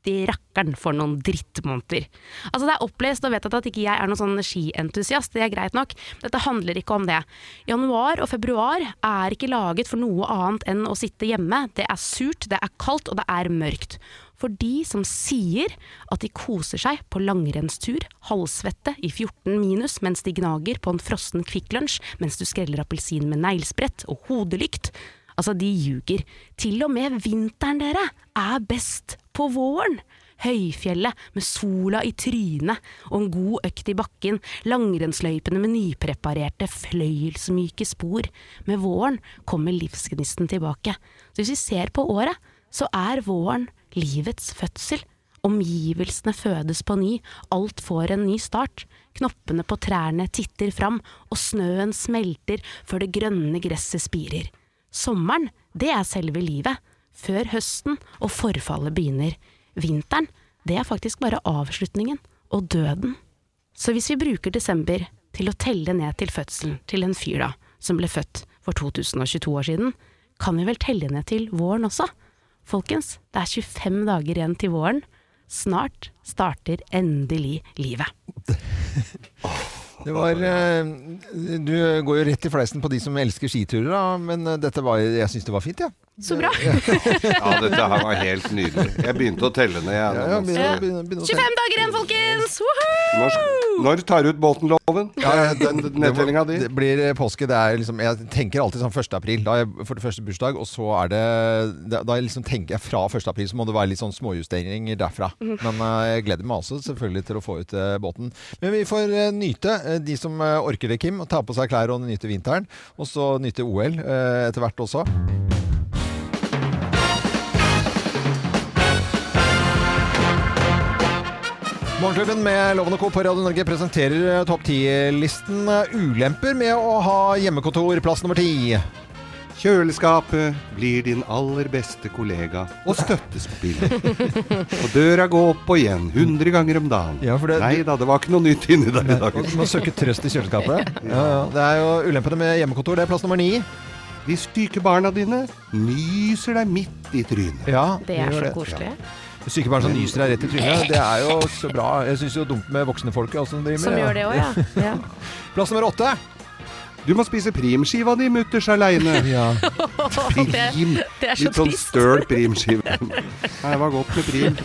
Fytti rakkeren for noen drittmåneder. Altså Det er opplest og vedtatt at ikke jeg er noen sånn skientusiast, det er greit nok. Dette handler ikke om det. Januar og februar er ikke laget for noe annet enn å sitte hjemme. Det er surt, det er kaldt og det er mørkt. For de som sier at de koser seg på langrennstur, halvsvette i 14 minus mens de gnager på en frossen Kvikk Lunsj mens du skreller appelsin med neglesprett og hodelykt, Altså, de ljuger. Til og med vinteren, dere, er best på våren. Høyfjellet med sola i trynet og en god økt i bakken, langrennsløypene med nypreparerte, fløyelsmyke spor. Med våren kommer livsgnisten tilbake. Så hvis vi ser på året, så er våren livets fødsel. Omgivelsene fødes på ny, alt får en ny start. Knoppene på trærne titter fram, og snøen smelter før det grønne gresset spirer. Sommeren, det er selve livet. Før høsten og forfallet begynner. Vinteren, det er faktisk bare avslutningen. Og døden. Så hvis vi bruker desember til å telle ned til fødselen til en fyr da, som ble født for 2022 år siden, kan vi vel telle ned til våren også? Folkens, det er 25 dager igjen til våren. Snart starter endelig livet. Det var eh, Du går jo rett i fleisen på de som elsker skiturer, da, men eh, dette var, jeg syns det var fint, ja. Så bra! Ja, dette her var helt nydelig. Jeg begynte å telle ned, jeg. ja, ja begynner, begynner, begynner 25 dager igjen, folkens! Når, når tar du ut Bolten-loven? Ja, [LAUGHS] nedtellinga di? Det blir påske. Det er liksom, jeg tenker alltid sånn 1. april. Da er jeg for det første bursdag, og så er det Da jeg liksom tenker jeg fra 1. april, så må det være litt sånn småjusteringer derfra. Men eh, jeg gleder meg også selvfølgelig til å få ut eh, båten. Men vi får eh, nyte, eh, de som eh, orker det, Kim, og ta på seg klær og nyte vinteren. Og så nyte OL eh, etter hvert også. Morgenklubben med Loven og Co. på Radio Norge presenterer eh, topp 10-listen eh, ulemper med å ha hjemmekontor plass nummer ti. Kjøleskapet blir din aller beste kollega og [LAUGHS] støttespiller. Og døra går opp og igjen 100 ganger om dagen. Ja, for det- Nei da, det var ikke noe nytt inni der i dag. Man søker trøst i kjøleskapet. [LAUGHS] Ja, ja. Det er jo ulempene med hjemmekontor. Det er plass nummer ni. De syke barna dine nyser deg midt i trynet. Ja, Det er så koselig. Syke som nyser deg rett i trynet. Det er jo så bra. Jeg syns jo dumt med voksne folk også, som driver med Som gjør det òg, ja. [LAUGHS] ja. Plass nummer åtte. Du må spise primskiva di mutters aleine. [LAUGHS] Ja. [LAUGHS] Prim. det er så Litt sånn støl primskive. Nei, det var godt med prim.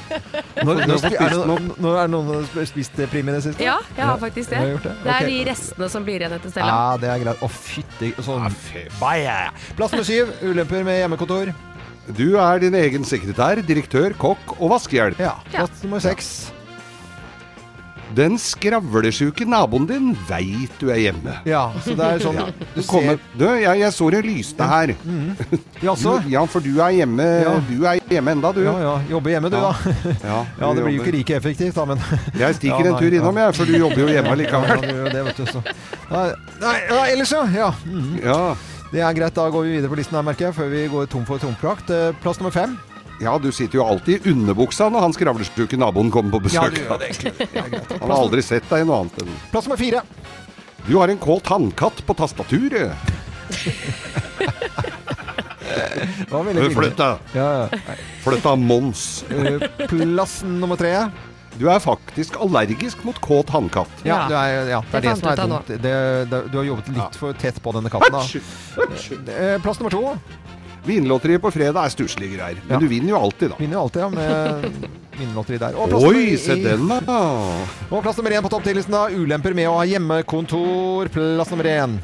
Når, Du når, er, det, når er det noen som har spist prim i det siste? Ja, jeg har faktisk det. Har det? Det er okay. de restene som blir igjen etter Stella. Ja, det er greit. Å, fytti sånn. Plass nummer syv. Ulemper med hjemmekontor. Du er din egen sekretær, direktør, kokk og vaskehjelp. Ja. Plass nummer seks. Den skravlesjuke naboen din veit du er hjemme. Ja, så det er sånn Du Kommer, ser du, jeg, jeg så det lyste her. [LAUGHS] Jaså? Du, ja, for du er hjemme Ja. Du er hjemme enda, du. Ja, ja. Jobber hjemme, du, Ja. da. Ja, [LAUGHS] Ja, det du blir jo jobber. ikke like effektivt, da, men [LAUGHS] Jeg stikker Ja, en nei, tur ja. innom, jeg, for du jobber jo hjemme Ja, likevel. du gjør jo det, vet du. Så. Nei, nei, ja, ellers, ja. ja. Mhm. Ja. Det er greit. Da går vi videre på listen her, merker jeg, før vi går tom for tomprakt. Eh, Plass nummer fem. ja, du sitter jo alltid i underbuksa når han skravlesjuke naboen kommer på besøk. gjør det egentlig. [LAUGHS] Det er. Han har aldri sett deg i noe annet enn Plass nummer fire. Du har en kåt hannkatt på tastaturet. [LAUGHS] Det Flytt deg. Ja, ja. Flytt deg, Mons. Eh, Plass nummer tre. Du er faktisk allergisk mot kåt hannkatt. Ja, du er, ja, det er Det det som er dumt. Det, det, du har jobbet litt for tett på denne katten. Da. Eh, Plass nummer to. Vinlotteriet på fredag er stusslige greier. Men Ja. du vinner jo alltid, da. Vinner jo alltid, ja, med [LAUGHS] vinlotteri der. Og plass Oi, se den, da. [LAUGHS] Og plass nummer én på topptillitsen, da. Ulemper med å ha hjemmekontor. Plass nummer én.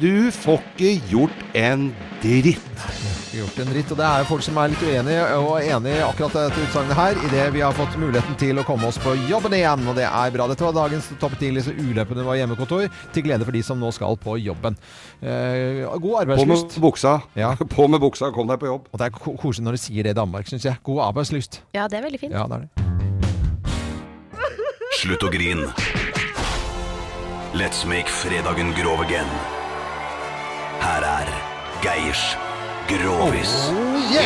Du får ikke gjort en dritt. Gjort en dritt. Og det er jo folk som er litt uenige og enige i akkurat dette utsagnet her, idet vi har fått muligheten til å komme oss på jobben igjen. Og det er bra. Dette var dagens topp ti-liste Ulempene var hjemmekontor, til glede for de som nå skal på jobben. Eh, god På med arbeidslyst. buksa. Ja. [LAUGHS] På med buksa, kom deg på jobb. Og det er koselig når de sier det i Danmark, syns jeg. God arbeidslyst. Ja, det er veldig fint. Ja, det er det. [LAUGHS] Slutt å grin. Let's make fredagen grov again. Her er Geirs Grovis. Det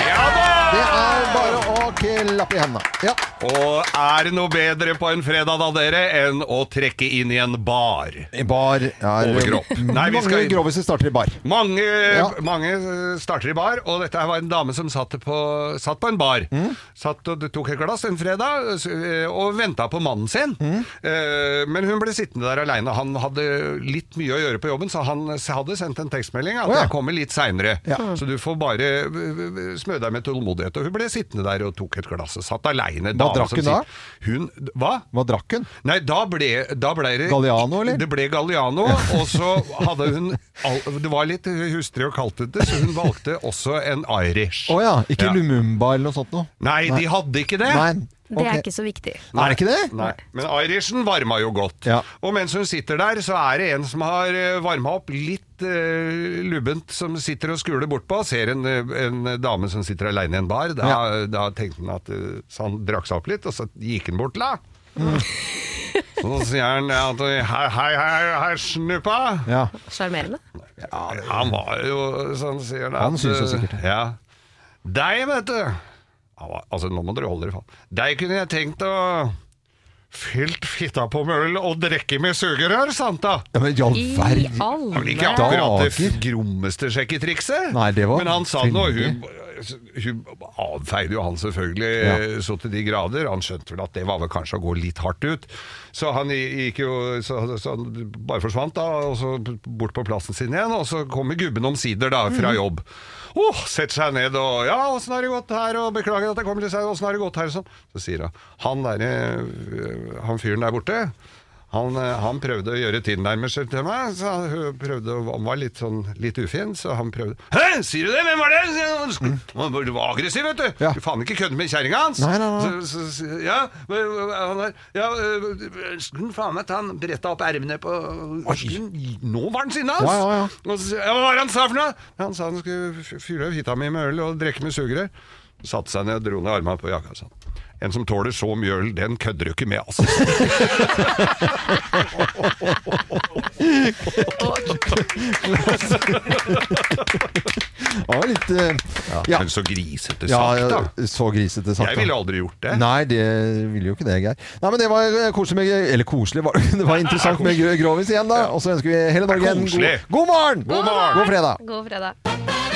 er bare å klappe i hendene. Ja. Og er det noe bedre på en fredag da, dere, enn å trekke inn i en bar? I bar er Overkropp. Nei, vi skal Mange groviser starter i bar. Mange, Ja. mange eh, starter i bar, og dette her var en dame som satt på, satt på en bar. Mm. Satt og tok et glass en fredag eh, og venta på mannen sin. Mm. Eh, Men hun ble sittende der aleine. Han hadde litt mye å gjøre på jobben, så han hadde sendt en tekstmelding at oh, ja. 'jeg kommer litt seinere', Ja. så du får bare eh, smøre deg med tålmodighet. Og hun ble sittende der og tok et glass og satt aleine. Hva drakk hun da? Hun, hva? Hva drakk hun? Nei, da ble, da ble det Galliano, eller? Det ble Galliano, og så hadde hun Det var litt hustrig og kaltete, så hun valgte også en Irish. Å ja, ikke Ja. Lumumba eller noe sånt noe? Nei, de hadde ikke det. Nei. Det er ikke så viktig. Er det ikke det? Nei, Men Irishen varma jo godt. Ja. Og mens hun sitter der, så er det en som har varma opp litt uh, lubbent, som sitter og skuler bortpå. Ser en, eh, en dame som sitter aleine i en bar. Da, da tenkte han at eh, Så han drakk seg opp litt, og så gikk han bort til henne. Mm. [LAUGHS] Så sier han at hei, hei, hei, hei, snuppa. Ja. Sjarmerende. Han var jo sånn, sier han. Han syns eh, sikkert det. Ja. Deg, vet du. Altså, nå må dere holde dere faen. Deg kunne jeg tenkt å Fylt fitta på med øl og drikke med sugerør, sant da? ja men i all I verden. Ikke akkurat det grommeste sjekketrikset. Nei, det var Men han sa noe, hun, hun avfeide jo han selvfølgelig Ja. eh, så til de grader. Han skjønte vel at det var vel kanskje å gå litt hardt ut. Så han gikk jo så, så han bare forsvant da, og så bort på plassen sin igjen. Og så kommer gubben omsider da, fra Mhm. jobb. Oh, setter seg ned og 'Ja, åssen har det gått her?' og 'Beklager at jeg kommer til seg, åssen har det gått her?' sånn. Så sier han han, der, eh, han fyren der borte han, eh, han prøvde å gjøre tilnærmelser til meg, så hun prøvde, han var litt, sånn, litt ufin, så han prøvde Hæ, sier du det? Hvem var det? sier han. Var- aggressiv, vet du! Ja. Du faen ikke kødde med kjerringa hans! Nei, nei, nei. Så, så, ja, han der, ja øh, Skulle faen meg han bretta opp ermene på skulle- Nå var han sinna! Ja, ja, ja. Og så, ja, hva var det han sa for noe? Han sa han skulle fylle hytta mi med øl og drikke med sugerør. Satte seg ned og dro ned armene på jakka. Sånn. En som tåler så mjøl, den kødder du ikke med, altså. Det var litt uh, ja. Men så grisete ja, sagt, da. ja, så grisete sagt. Jeg ville aldri gjort det. Nei, det ville jo ikke det, Geir. Nei, men det var eh, koselig med Eller koselig, var det, det var [LAUGHS] interessant med grovis igjen, da. Og så ønsker vi hele Norge en god, god morgen! God morgen! God fredag! God fredag.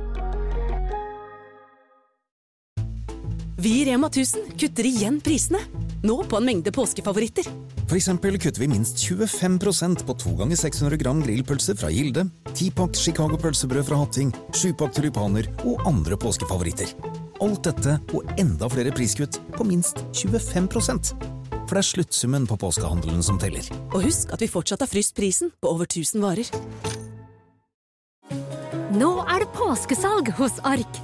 Vi i Rema 1000 kutter igjen prisene. Nå på en mengde påskefavoritter. For eksempel kutter vi minst 25% på 2 ganger 600 gram grillpølser fra Gilde, 10-pakk Chicago pølsebrød fra Hatting, 7-pakk tulipaner og andre påskefavoritter. Alt dette og enda flere priskutt på minst 25% For det er sluttsummen på påskehandelen som teller. Og husk at vi fortsatt har fryst prisen på over 1000 varer. Nå er det påskesalg hos Ark.